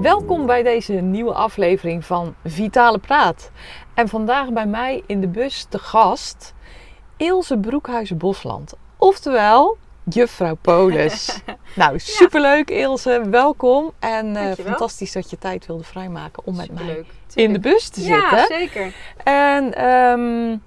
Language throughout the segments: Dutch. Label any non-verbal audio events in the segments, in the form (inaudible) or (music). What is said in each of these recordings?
Welkom bij deze nieuwe aflevering van Vitale Praat. En vandaag bij mij in de bus te gast Ilse Broekhuizen-Bosland. Oftewel, juffrouw Polis. (laughs) nou, superleuk Ilse, welkom. En uh, fantastisch dat je tijd wilde vrijmaken om met mij in de bus te zitten. Ja, zeker. En um,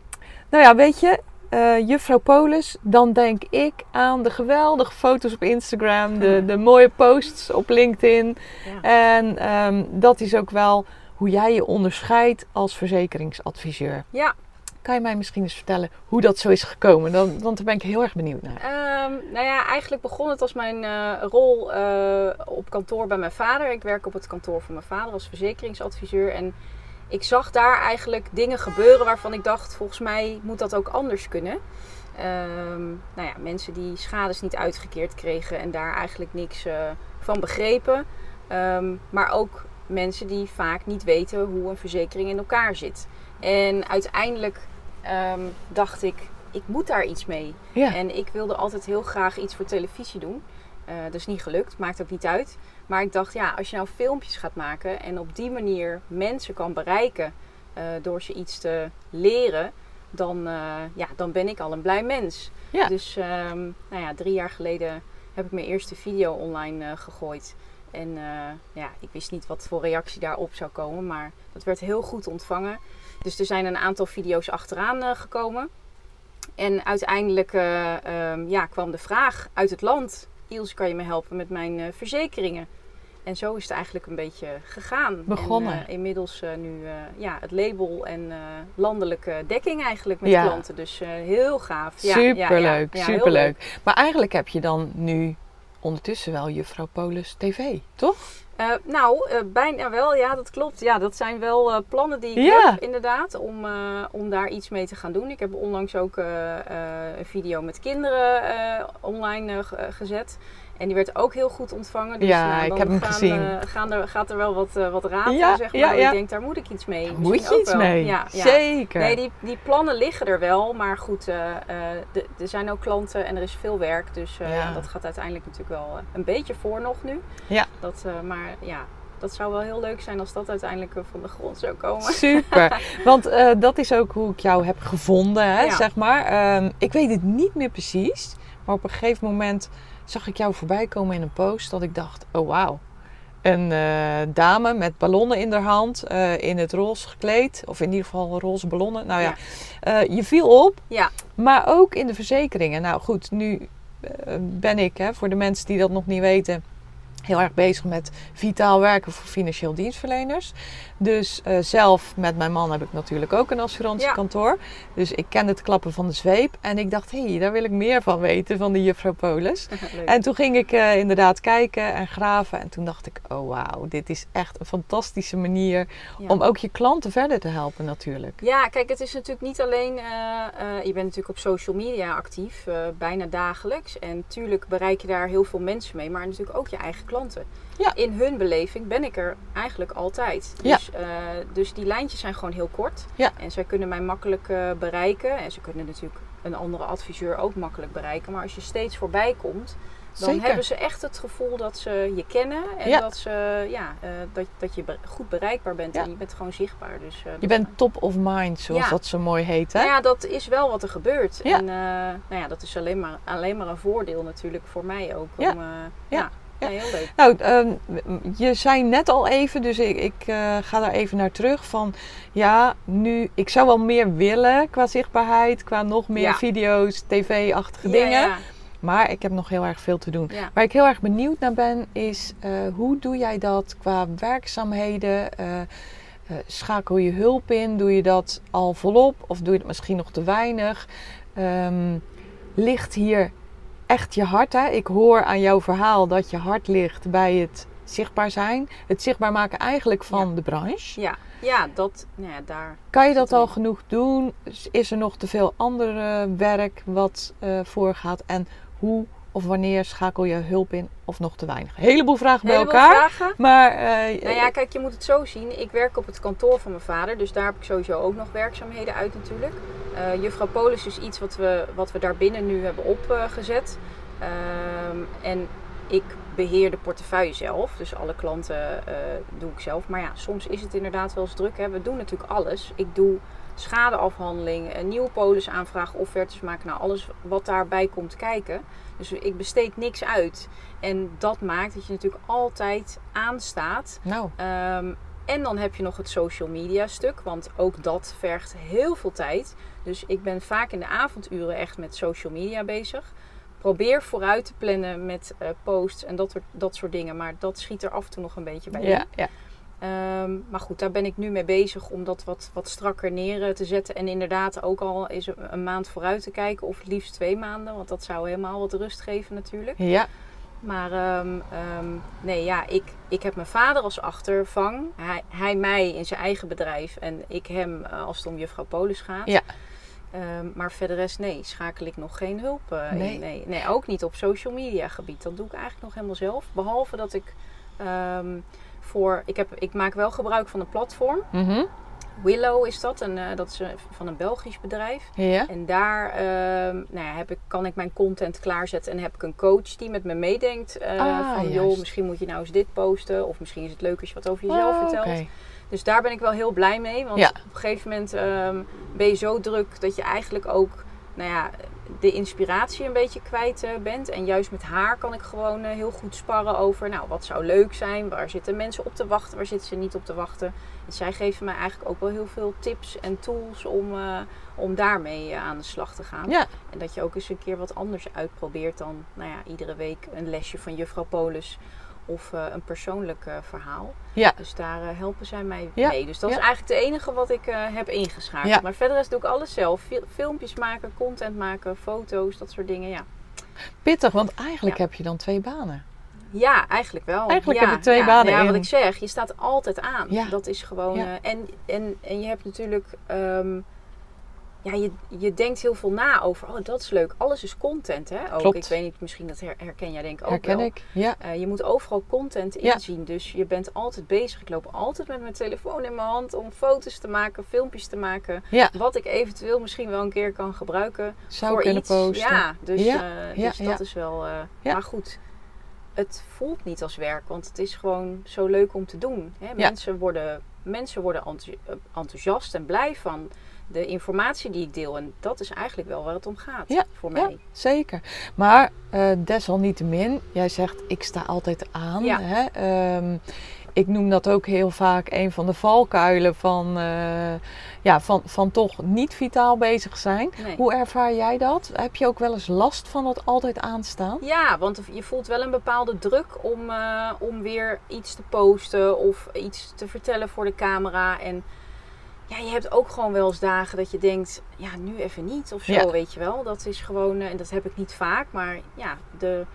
nou ja, weet je, uh, juffrouw Polis, dan denk ik aan de geweldige foto's op Instagram, de, de mooie posts op LinkedIn. Ja. En um, dat is ook wel hoe jij je onderscheidt als verzekeringsadviseur. Ja. Kan je mij misschien eens vertellen hoe dat zo is gekomen? Dan, want daar ben ik heel erg benieuwd naar. Um, nou ja, eigenlijk begon het als mijn uh, rol uh, op kantoor bij mijn vader. Ik werk op het kantoor van mijn vader als verzekeringsadviseur. En ik zag daar eigenlijk dingen gebeuren waarvan ik dacht, volgens mij moet dat ook anders kunnen. Um, nou ja, mensen die schades niet uitgekeerd kregen en daar eigenlijk niks uh, van begrepen. Um, maar ook mensen die vaak niet weten hoe een verzekering in elkaar zit. En uiteindelijk um, dacht ik, ik moet daar iets mee. Ja. En ik wilde altijd heel graag iets voor televisie doen. Uh, dat is niet gelukt, maakt ook niet uit. Maar ik dacht, ja, als je nou filmpjes gaat maken en op die manier mensen kan bereiken uh, door ze iets te leren, dan, uh, ja, dan ben ik al een blij mens. Ja. Dus um, nou ja, drie jaar geleden heb ik mijn eerste video online uh, gegooid. En ja, ik wist niet wat voor reactie daarop zou komen, maar dat werd heel goed ontvangen. Dus er zijn een aantal video's achteraan gekomen. En uiteindelijk um, ja, kwam de vraag uit het land Iels, kan je me helpen met mijn uh, verzekeringen? En zo is het eigenlijk een beetje gegaan. Begonnen. En, uh, inmiddels uh, nu ja, het label en landelijke dekking eigenlijk met ja. klanten. Dus heel gaaf. Superleuk, ja, ja, superleuk. Maar eigenlijk heb je dan nu ondertussen wel Juffrouw Polis TV, toch? Uh, nou, uh, bijna wel, ja, dat klopt. Ja, dat zijn wel uh, plannen die ik ja. heb, inderdaad, om, om daar iets mee te gaan doen. Ik heb onlangs ook een video met kinderen online gezet. En die werd ook heel goed ontvangen. Dus, ja, nou, ik heb hem gaan, gezien. gaan er, gaat er wel wat, wat raad ja, zeg maar. Ja, ja. Ik denk, daar moet ik iets mee. Daar moet je iets wel. mee, ja, zeker. Nee, die, die plannen liggen er wel. Maar goed, er zijn ook klanten en er is veel werk. Dus dat gaat uiteindelijk natuurlijk wel een beetje voor nog nu. Ja. Dat, maar ja, dat zou wel heel leuk zijn als dat uiteindelijk van de grond zou komen. Super, (laughs) want uh, dat is ook hoe ik jou heb gevonden, hè, ja. zeg maar. Um, ik weet het niet meer precies, maar op een gegeven moment zag ik jou voorbij komen in een post dat ik dacht, oh wauw. Een uh, dame met ballonnen in haar hand, uh, in het roze gekleed, of in ieder geval roze ballonnen. Nou ja, ja. je viel op, ja. maar ook in de verzekeringen. Nou goed, nu ben ik, hè, voor de mensen die dat nog niet weten, heel erg bezig met vitaal werken voor financieel dienstverleners. Dus uh, zelf met mijn man heb ik natuurlijk ook een assurantiekantoor. Ja. Dus ik ken het klappen van de zweep. En ik dacht, hé, hey, daar wil ik meer van weten van de juffrouw Polis. (laughs) en toen ging ik uh, inderdaad kijken en graven. En toen dacht ik, oh wauw, dit is echt een fantastische manier ja. om ook je klanten verder te helpen natuurlijk. Ja, kijk, het is natuurlijk niet alleen... Uh, je bent natuurlijk op social media actief, bijna dagelijks. En tuurlijk bereik je daar heel veel mensen mee. Maar natuurlijk ook je eigen klanten. Ja. In hun beleving ben ik er eigenlijk altijd. Ja. Dus, uh, dus die lijntjes zijn gewoon heel kort. Ja. En zij kunnen mij makkelijk uh, bereiken. En ze kunnen natuurlijk een andere adviseur ook makkelijk bereiken. Maar als je steeds voorbij komt, dan Zeker. hebben ze echt het gevoel dat ze je kennen. En ja. dat, ze, ja, uh, dat, dat je goed bereikbaar bent. En je bent gewoon zichtbaar. Dus, je bent top of mind, zoals dat zo mooi heet. Hè? Nou ja, dat is wel wat er gebeurt. En nou ja, dat is alleen maar, alleen maar een voordeel natuurlijk voor mij ook. Om, ja. Ja, heel leuk. Nou, um, je zei net al even, dus ik, ik uh, ga daar even naar terug. Van ja, nu, ik zou wel meer willen qua zichtbaarheid, qua nog meer ja. video's, tv-achtige ja, dingen. Ja. Maar ik heb nog heel erg veel te doen. Waar ik heel erg benieuwd naar ben, is uh, hoe doe jij dat qua werkzaamheden? Uh, schakel je hulp in? Doe je dat al volop? Of doe je het misschien nog te weinig? Um, ligt hier echt je hart. Hè? Ik hoor aan jouw verhaal dat je hart ligt bij het zichtbaar zijn. Het zichtbaar maken eigenlijk van de branche. Ja, ja, dat, nou ja, daar. Kan je dat al genoeg doen? Is er nog te veel ander werk wat uh, voorgaat? En hoe of wanneer schakel je hulp in of nog te weinig? Een heleboel vragen bij elkaar. Vragen. Maar, uh, nou ja, kijk, je moet het zo zien. Ik werk op het kantoor van mijn vader, dus daar heb ik sowieso ook nog werkzaamheden uit natuurlijk. Uh, Juffrouw Polis is iets wat we, wat we daarbinnen nu hebben opgezet. Uh, en ik beheer de portefeuille zelf. Dus alle klanten uh, doe ik zelf. Maar ja, soms is het inderdaad wel eens druk. Hè. We doen natuurlijk alles. Ik doe schadeafhandeling, een nieuwe polis aanvragen, offertes maken. Nou, alles wat daarbij komt kijken. Dus ik besteed niks uit. En dat maakt dat je natuurlijk altijd aanstaat. Nou. Um, en dan heb je nog het social media stuk, want ook dat vergt heel veel tijd. Dus ik ben vaak in de avonduren echt met social media bezig. Probeer vooruit te plannen met uh, posts en dat, dat soort dingen. Maar dat schiet er af en toe nog een beetje bij. Ja, ja. Um, maar goed, daar ben ik nu mee bezig om dat wat, wat strakker neer te zetten. En inderdaad ook al eens een maand vooruit te kijken. Of liefst twee maanden. Want dat zou helemaal wat rust geven natuurlijk. Ja. Maar um, um, nee, ja, ik, ik heb mijn vader als achtervang. Hij, hij mij in zijn eigen bedrijf. En ik hem als het om juffrouw Polis gaat. Ja. maar verder rest, nee, schakel ik nog geen hulp uh, nee. in. Nee, nee, ook niet op social media gebied. Dat doe ik eigenlijk nog helemaal zelf. Behalve dat ik voor. Ik, heb, ik maak wel gebruik van een platform. Mm Willow is dat. En, uh, dat is van een Belgisch bedrijf. Ja. En daar uh, nou ja, heb ik, kan ik mijn content klaarzetten. En heb ik een coach die met me meedenkt. Uh, ah, van joh, misschien moet je nou eens dit posten. Of misschien is het leuk als je wat over jezelf Oh, vertelt. Dus daar ben ik wel heel blij mee. Want Ja. op een gegeven moment um, ben je zo druk dat je eigenlijk ook nou ja, de inspiratie een beetje kwijt uh, bent. En juist met haar kan ik gewoon uh, heel goed sparren over, nou, wat zou leuk zijn? Waar zitten mensen op te wachten? Waar zitten ze niet op te wachten? En zij geven mij eigenlijk ook wel heel veel tips en tools om, uh, om daarmee aan de slag te gaan. Ja. En dat je ook eens een keer wat anders uitprobeert dan, nou ja, iedere week een lesje van juffrouw Polis of uh, een persoonlijk uh, verhaal. Ja. Dus daar uh, helpen zij mij Ja. mee. Dus dat Ja. is eigenlijk het enige wat ik heb ingeschakeld. Ja. Maar verder is doe ik alles zelf. Fil- filmpjes maken, content maken, foto's, dat soort dingen. Ja, Pittig, want eigenlijk heb je dan twee banen. ja eigenlijk wel. Eigenlijk heb je twee banen Ja, in. wat ik zeg, je staat altijd aan. Ja. Dat is gewoon... Eh, en, en, en je hebt natuurlijk... ehm, ja, je, je denkt heel veel na over, oh, dat is leuk. Alles is content, hè? Ook. Klopt. Ik weet niet, misschien dat her- herken jij denk ik ook Herken wel. ik. Ja. Eh, je moet overal content Ja. inzien. Dus je bent altijd bezig. Ik loop altijd met mijn telefoon in mijn hand om foto's te maken, filmpjes te maken. Ja. Wat ik eventueel misschien wel een keer kan gebruiken Zou voor kunnen iets. posten. Ja, dus, Ja, eh, ja, dus ja. dat is wel. Ja. Maar goed, het voelt niet als werk, want het is gewoon zo leuk om te doen. Hè? Mensen worden, mensen worden enthousi- enthousiast en blij van de informatie die ik deel. En dat is eigenlijk wel waar het om gaat Ja, voor Ja, mij. zeker. Maar eh, desalniettemin, jij zegt ik sta altijd aan. Ja. Hè? Ehm, ik noem dat ook heel vaak een van de valkuilen van, eh, ja, van, van toch niet vitaal bezig zijn. Nee. Hoe ervaar jij dat? Heb je ook wel eens last van dat altijd aanstaan? Ja, want je voelt wel een bepaalde druk om, eh, om weer iets te posten of iets te vertellen voor de camera. En ja, je hebt ook gewoon wel eens dagen dat je denkt, ja, nu even niet of zo, Ja. weet je wel. Dat is gewoon, eh, en dat heb ik niet vaak, maar ja, de,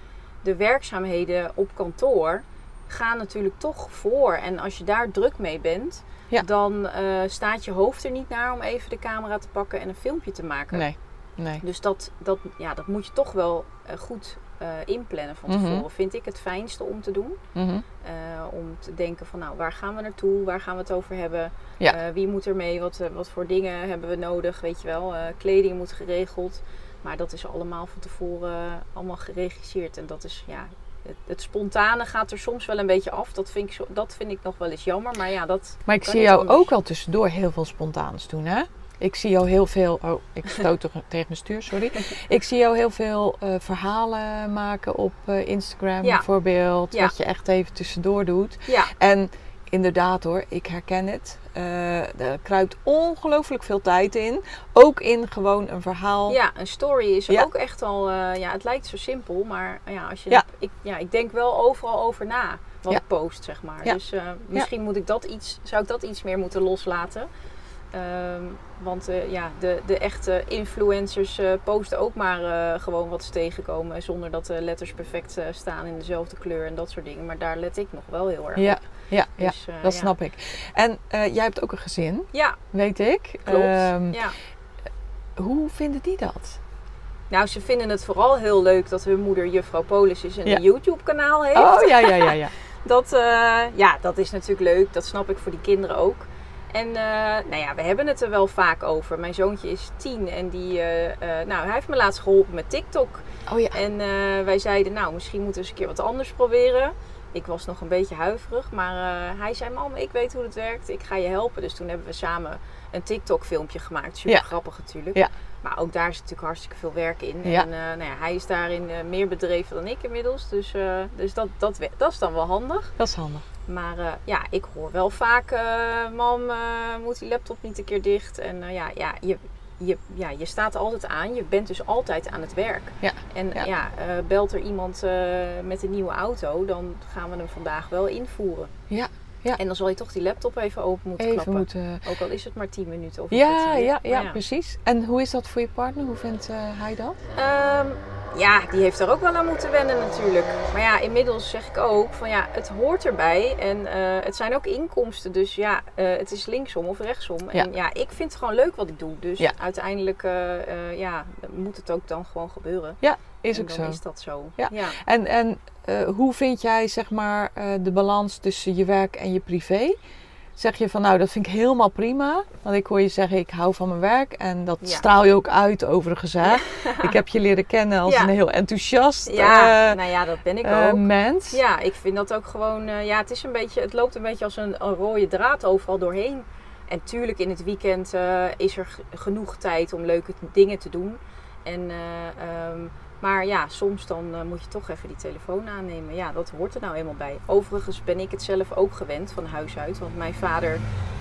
de werkzaamheden op kantoor gaan natuurlijk toch voor. En als je daar druk mee bent, Ja. dan eh, staat je hoofd er niet naar om even de camera te pakken en een filmpje te maken. Nee, nee. Dus dat, dat, ja, dat moet je toch wel eh, goed eh, inplannen van Mhm. tevoren. Vind ik het fijnste om te doen. Mhm. Eh, om te denken van nou, waar gaan we naartoe? Waar gaan we het over hebben? Ja. Eh, wie moet er mee? Wat, wat voor dingen hebben we nodig? Weet je wel, kleding moet geregeld. Maar dat is allemaal van tevoren allemaal geregisseerd. En dat is ja, het, het spontane gaat er soms wel een beetje af. Dat vind ik, zo, dat vind ik nog wel eens jammer. Maar ja, dat Maar ik zie jou anders. ook wel tussendoor heel veel spontaans doen, hè? Ik zie jou heel veel... Oh, ik stoot (laughs) tegen mijn stuur, sorry. Ik zie jou heel veel eh, verhalen maken op eh, Instagram Ja. bijvoorbeeld. Ja. Wat je echt even tussendoor doet. Ja, En inderdaad hoor, ik herken het. Eh, er kruipt ongelooflijk veel tijd in. Ook in gewoon een verhaal. Ja, een story is Ja. ook echt al. ja, het lijkt zo simpel, maar ja, als je. Ja. Ik, ja, ik denk wel overal over na wat Ja. ik post, zeg maar. Ja. Dus misschien moet ik dat iets, zou ik dat iets meer moeten loslaten. Ehm, want eh, ja, de, de echte influencers eh, posten ook maar eh, gewoon wat ze tegenkomen. Zonder dat de letters perfect staan in dezelfde kleur en dat soort dingen. Maar daar let ik nog wel heel erg ja, op. Ja, dus, ja dat snap ik. En jij hebt ook een gezin. Ja. Weet ik. Klopt. Um, ja. Hoe vinden die dat? Nou, ze vinden het vooral heel leuk dat hun moeder juffrouw Polis is en een YouTube-kanaal heeft. Oh, ja, ja, ja, ja. (laughs) dat, ja, dat is natuurlijk leuk. Dat snap ik voor die kinderen ook. En uh, nou ja, we hebben het er wel vaak over. Mijn zoontje is tien en die, uh, uh, nou, hij heeft me laatst geholpen met TikTok. Oh ja. En wij zeiden, nou, misschien moeten we eens een keer wat anders proberen. Ik was nog een beetje huiverig, maar hij zei, mam, ik weet hoe het werkt. Ik ga je helpen. Dus toen hebben we samen een TikTok filmpje gemaakt. Super ja. grappig natuurlijk. Ja. Maar ook daar zit natuurlijk hartstikke veel werk in. Ja. En nou ja, hij is daarin meer bedreven dan ik inmiddels. Dus, dus dat, dat, dat is dan wel handig. Dat is handig. Maar uh, ja, ik hoor wel vaak, uh, mam, uh, moet die laptop niet een keer dicht? En ja, ja, je, je, ja, je staat altijd aan. Je bent dus altijd aan het werk. Ja. En ja, ja belt er iemand met een nieuwe auto, dan gaan we hem vandaag wel invoeren. Ja. Ja. En dan zal je toch die laptop even open moeten even klappen. Moeten... Ook al is het maar 10 minuten of ja, ja, ja, ja, precies. En hoe is dat voor je partner? Hoe vindt hij dat? Um, ja, die heeft er ook wel aan moeten wennen natuurlijk. Maar ja, inmiddels zeg ik ook van ja, het hoort erbij. En uh, het zijn ook inkomsten. Dus ja, uh, het is linksom of rechtsom. Ja. En ja, ik vind het gewoon leuk wat ik doe. Dus ja. uiteindelijk uh, ja, moet het ook dan gewoon gebeuren. Ja, is en ook dan zo. is dat zo. Ja. ja. En, en hoe vind jij zeg maar de balans tussen je werk en je privé? Zeg je van nou, dat vind ik helemaal prima. Want ik hoor je zeggen, ik hou van mijn werk. En dat Ja. straal je ook uit overigens. (laughs) Hè? Ik heb je leren kennen als Ja. een heel enthousiast Ja, eh, nou ja, dat ben ik eh, ook. mens. Ja, ik vind dat ook gewoon. eh, ja, het is een beetje. Het loopt een beetje als een, een rode draad overal doorheen. En tuurlijk, in het weekend is er genoeg tijd om leuke dingen te doen. En, eh, ehm, maar ja, soms dan eh, moet je toch even die telefoon aannemen. Ja, dat hoort er nou eenmaal bij. Overigens ben ik het zelf ook gewend van huis uit. Want mijn vader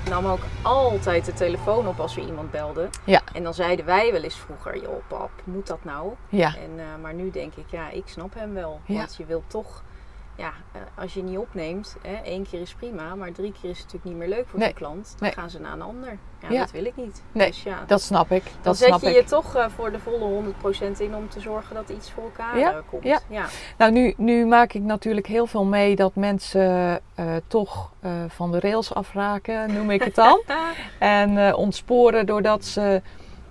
nam ook altijd de telefoon op als er iemand belde. Ja. En dan zeiden wij wel eens vroeger, joh pap, moet dat nou? Ja. En, eh, maar nu denk ik, ja, ik snap hem wel. Ja. Want je wilt toch, ja, eh, als je niet opneemt, hè, één keer is prima, maar drie keer is het natuurlijk niet meer leuk voor Nee. de klant. Dan Nee. gaan ze naar een ander. Ja, Ja. dat wil ik niet. Nee, dus ja, Dat snap ik. dan Dat zet snap je ik. je toch eh, voor de volle 100% in om te zorgen dat iets voor elkaar Ja, eh, komt. ja. ja. Nou, nu, nu maak ik natuurlijk heel veel mee dat mensen toch van de rails afraken, noem ik het dan. (laughs) en ontsporen doordat ze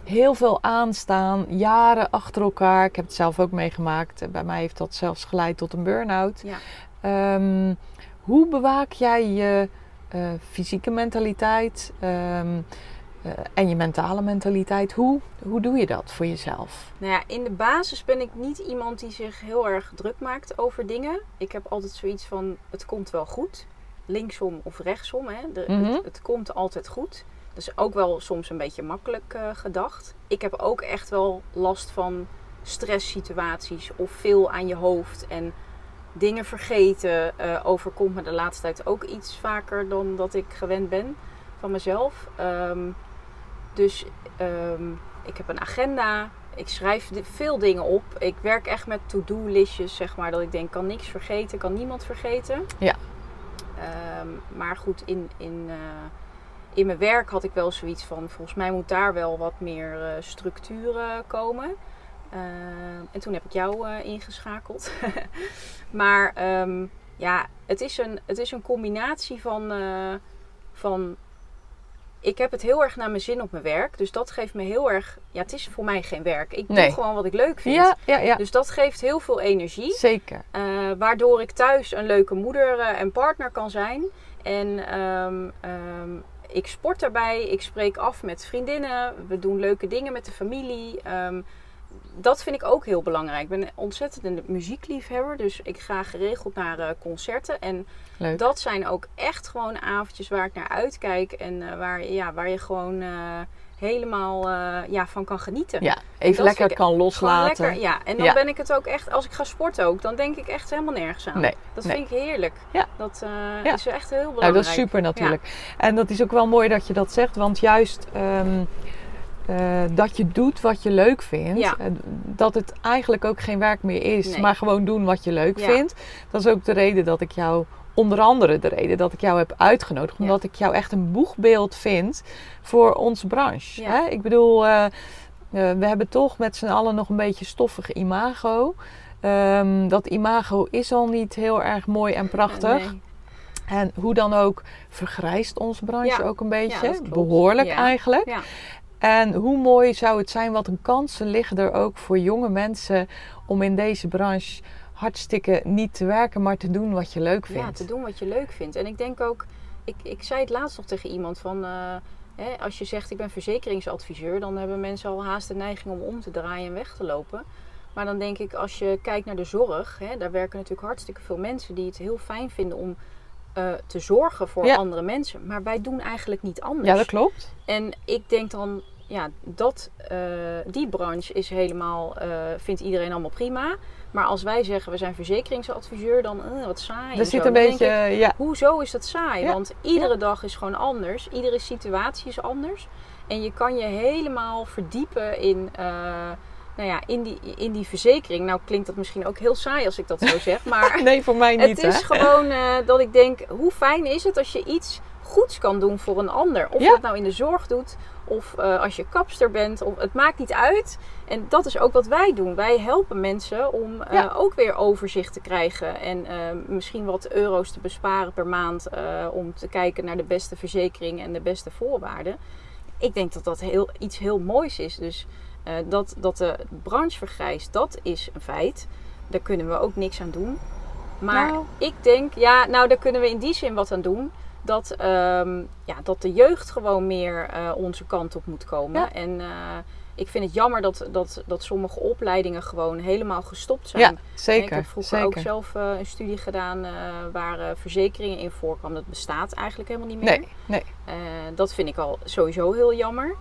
heel veel aanstaan, jaren achter elkaar. Ik heb het zelf ook meegemaakt. Bij mij heeft dat zelfs geleid tot een burn-out. Ja. Ehm, hoe bewaak jij je eh, fysieke mentaliteit ehm, eh, en je mentale mentaliteit? Hoe, hoe doe je dat voor jezelf? Nou ja, in de basis ben ik niet iemand die zich heel erg druk maakt over dingen. Ik heb altijd zoiets van, het komt wel goed. Linksom of rechtsom, hè. De, Mhm. het, het komt altijd goed. Dat is ook wel soms een beetje makkelijk eh, gedacht. Ik heb ook echt wel last van stresssituaties of veel aan je hoofd en dingen vergeten. eh, overkomt me de laatste tijd ook iets vaker dan dat ik gewend ben van mezelf. Ehm, dus ehm, ik heb een agenda. Ik schrijf veel dingen op. Ik werk echt met to-do-listjes, zeg maar. Dat ik denk, kan niks vergeten, kan niemand vergeten. Ja. Ehm, maar goed, in, in, eh, in mijn werk had ik wel zoiets van... Volgens mij moet daar wel wat meer eh, structuur eh, komen. Ehm, en toen heb ik jou eh, ingeschakeld. (laughs) maar ehm, ja, het is, een, het is een combinatie van... eh, van ik heb het heel erg naar mijn zin op mijn werk. Dus dat geeft me heel erg... Ja, het is voor mij geen werk. Ik Nee. doe gewoon wat ik leuk vind. Ja, ja, ja. Dus dat geeft heel veel energie. Zeker. eh, waardoor ik thuis een leuke moeder eh, en partner kan zijn. En ehm, ehm, ik sport daarbij. Ik spreek af met vriendinnen. We doen leuke dingen met de familie. Ehm, dat vind ik ook heel belangrijk. Ik ben een ontzettende muziekliefhebber. Dus ik ga geregeld naar eh, concerten. En Leuk. dat zijn ook echt gewoon avondjes waar ik naar uitkijk. En eh, waar, ja, waar je gewoon eh, helemaal ja, van kan genieten. Ja, even lekker kan loslaten. lekker, ja. En dan Ja. ben ik het ook echt, als ik ga sporten ook, dan denk ik echt helemaal nergens aan. Nee, dat nee. vind ik heerlijk. Ja. Dat Ja. is echt heel belangrijk. Nou, dat is super natuurlijk. En dat is ook wel mooi dat je dat zegt, want juist ehm, eh, dat je doet wat je leuk vindt, Ja. eh, dat het eigenlijk ook geen werk meer is, Nee. maar gewoon doen wat je leuk Ja. vindt. Dat is ook de reden dat ik jou onder andere de reden dat ik jou heb uitgenodigd. Omdat ik jou echt een boegbeeld vind voor onze branche. Hè? Ik bedoel, eh, we hebben toch met z'n allen nog een beetje stoffig imago. Ehm, dat imago is al niet heel erg mooi en prachtig. Nee. En hoe dan ook vergrijst onze branche Ja. ook een beetje. Ja. Behoorlijk Ja. eigenlijk. En hoe mooi zou het zijn, wat een kansen liggen er ook voor jonge mensen om in deze branche hartstikke niet te werken, maar te doen wat je leuk vindt. Ja, te doen wat je leuk vindt. En ik denk ook, ik, ik zei het laatst nog tegen iemand van, eh, hè, als je zegt ik ben verzekeringsadviseur, dan hebben mensen al haast de neiging om om te draaien en weg te lopen. Maar dan denk ik, als je kijkt naar de zorg, hè, daar werken natuurlijk hartstikke veel mensen die het heel fijn vinden om eh, te zorgen voor Ja. andere mensen. Maar wij doen eigenlijk niet anders. Ja, dat klopt. En ik denk dan, ja, dat, eh, die branche is helemaal, eh, vindt iedereen allemaal prima. Maar als wij zeggen we zijn verzekeringsadviseur, dan wat saai. zo. zit een Dan beetje, ik, ja, Hoezo is dat saai? Ja, Want iedere dag is gewoon anders. Iedere situatie is anders. En je kan je helemaal verdiepen in, nou ja, in, die, in die verzekering. Nou klinkt dat misschien ook heel saai als ik dat zo zeg. (laughs) Maar nee, voor mij niet. het is gewoon eh, dat ik denk, hoe fijn is het als je iets goeds kan doen voor een ander? Of Ja. dat nou in de zorg doet, of eh, als je kapster bent, of, het maakt niet uit. En dat is ook wat wij doen. Wij helpen mensen om eh, Ja. ook weer overzicht te krijgen. En eh, misschien wat euro's te besparen per maand. om te kijken naar de beste verzekering en de beste voorwaarden. Ik denk dat dat heel, iets heel moois is. Dus eh, dat, dat de branche vergrijst, dat is een feit. Daar kunnen we ook niks aan doen. Maar Nou. ik denk, ja, nou daar kunnen we in die zin wat aan doen. Dat, ehm, ja, dat de jeugd gewoon meer eh, onze kant op moet komen. Ja. En eh, ik vind het jammer dat, dat, dat sommige opleidingen gewoon helemaal gestopt zijn. Ja, En zeker. Ik heb vroeger zeker. ook zelf een studie gedaan waar verzekeringen in voorkwamen. Dat bestaat eigenlijk helemaal niet meer. Nee, nee. Dat vind ik al sowieso heel jammer.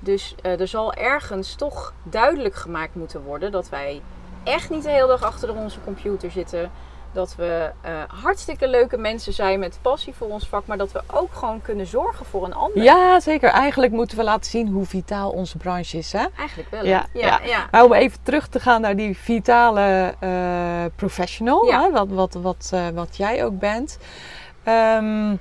Dus eh, er zal ergens toch duidelijk gemaakt moeten worden dat wij echt niet de hele dag achter onze computer zitten. Dat we eh, hartstikke leuke mensen zijn met passie voor ons vak, maar dat we ook gewoon kunnen zorgen voor een ander. Ja, zeker. Eigenlijk moeten we laten zien hoe vitaal onze branche is. Hè? Eigenlijk wel. Ja, ja, ja. ja. Maar om even terug te gaan naar die vitale eh, professional, Ja. hè, wat, wat, wat, wat jij ook bent. Ehm,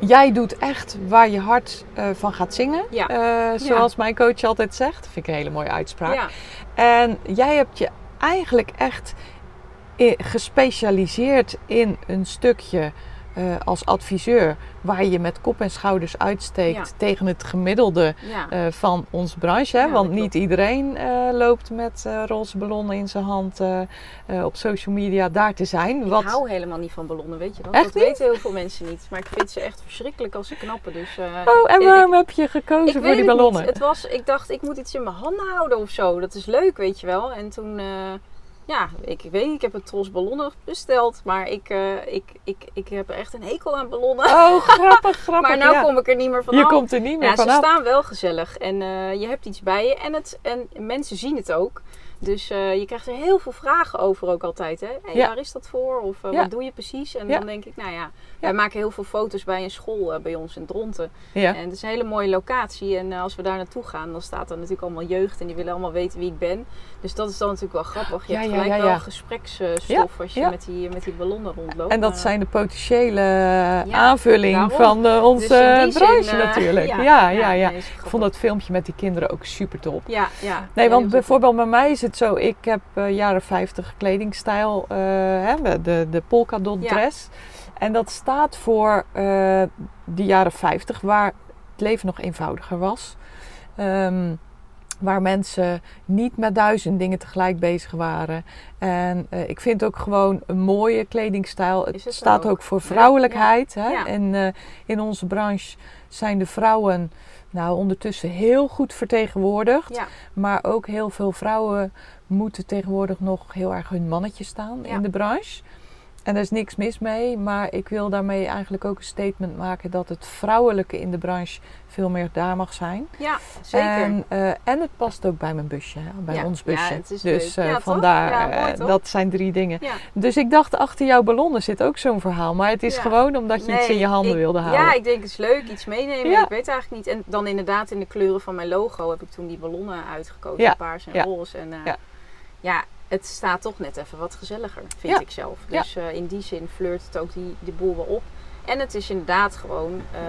jij doet echt waar je hart eh, van gaat zingen. Ja. Eh, zoals mijn coach altijd zegt. Dat vind ik een hele mooie uitspraak. Ja. En jij hebt je eigenlijk echt gespecialiseerd in een stukje eh, als adviseur waar je met kop en schouders uitsteekt Ja. tegen het gemiddelde ja. eh, van onze branche. Hè? Ja, Want niet iedereen eh, loopt met roze ballonnen in zijn hand op social media daar te zijn. Wat... Ik hou helemaal niet van ballonnen, weet je dat? Echt dat niet? weten heel veel mensen niet. Maar ik vind ze echt verschrikkelijk als ze knappen. Dus, Oh, en ik- waarom heb je gekozen Ik voor weet die het ballonnen? niet. Het was, ik dacht, ik moet iets in mijn handen houden of zo. Dat is leuk, weet je wel. En toen, ja, ik weet niet, ik heb een tros ballonnen besteld. Maar ik, eh, ik, ik, ik heb echt een hekel aan ballonnen. Oh, grappig, (laughs) grappig. maar ja. kom ik er niet meer vanaf. je komt er niet meer ja, ze staan wel gezellig. En eh, je hebt iets bij je. En, het, en mensen zien het ook. Dus eh, je krijgt er heel veel vragen over ook altijd. Hè? Hey, Ja. Waar is dat voor? Of Ja. wat doe je precies? En Ja. dan denk ik, nou ja, wij maken heel veel foto's bij een school bij ons in Dronten. En het is een hele mooie locatie. En als we daar naartoe gaan, dan staat er natuurlijk allemaal jeugd. En die willen allemaal weten wie ik ben. Dus dat is dan natuurlijk wel grappig. Je Ja, hebt gelijk ja, wel gespreksstof als je met, die, met die ballonnen rondloopt. En dat Eh, zijn de potentiële aanvulling daarom. van eh, onze dus die zin, branche eh, natuurlijk. Ja, ja, ja. nee, Ik vond dat filmpje met die kinderen ook super top. Ja, ja. Nee, want bijvoorbeeld bij mij is het zo, ik heb eh, jaren 50 kledingstijl, eh, hè, de, de polka dot Ja. dress. En dat staat voor eh, de jaren 50, waar het leven nog eenvoudiger was. Ehm, waar mensen niet met duizend dingen tegelijk bezig waren. En eh, ik vind ook gewoon een mooie kledingstijl. Het, staat ook. ook voor vrouwelijkheid. Hè? Ja. En eh, in onze branche zijn de vrouwen nou ondertussen heel goed vertegenwoordigd. Ja. Maar ook heel veel vrouwen moeten tegenwoordig nog heel erg hun mannetje staan in de branche. En daar is niks mis mee, maar ik wil daarmee eigenlijk ook een statement maken dat het vrouwelijke in de branche veel meer daar mag zijn. Ja, zeker. En, eh, en het past ook bij mijn busje, hè, bij Ja, ons ja, busje. het is dus leuk. Ja, toch? vandaar, Ja, mooi, eh, dat zijn drie dingen. Ja. Dus ik dacht, achter jouw ballonnen zit ook zo'n verhaal. Maar het is Ja. gewoon omdat je iets in je handen ik- wilde houden. Ja, ik denk het is leuk, iets meenemen. Ja. Ik weet eigenlijk niet. En dan inderdaad in de kleuren van mijn logo heb ik toen die ballonnen uitgekozen. Ja, Paars en ja. roze. En, Ja. Het staat toch net even wat gezelliger, vind Ja. ik zelf. Dus eh, in die zin flirt het ook die, die boel wel op. En het is inderdaad gewoon, eh,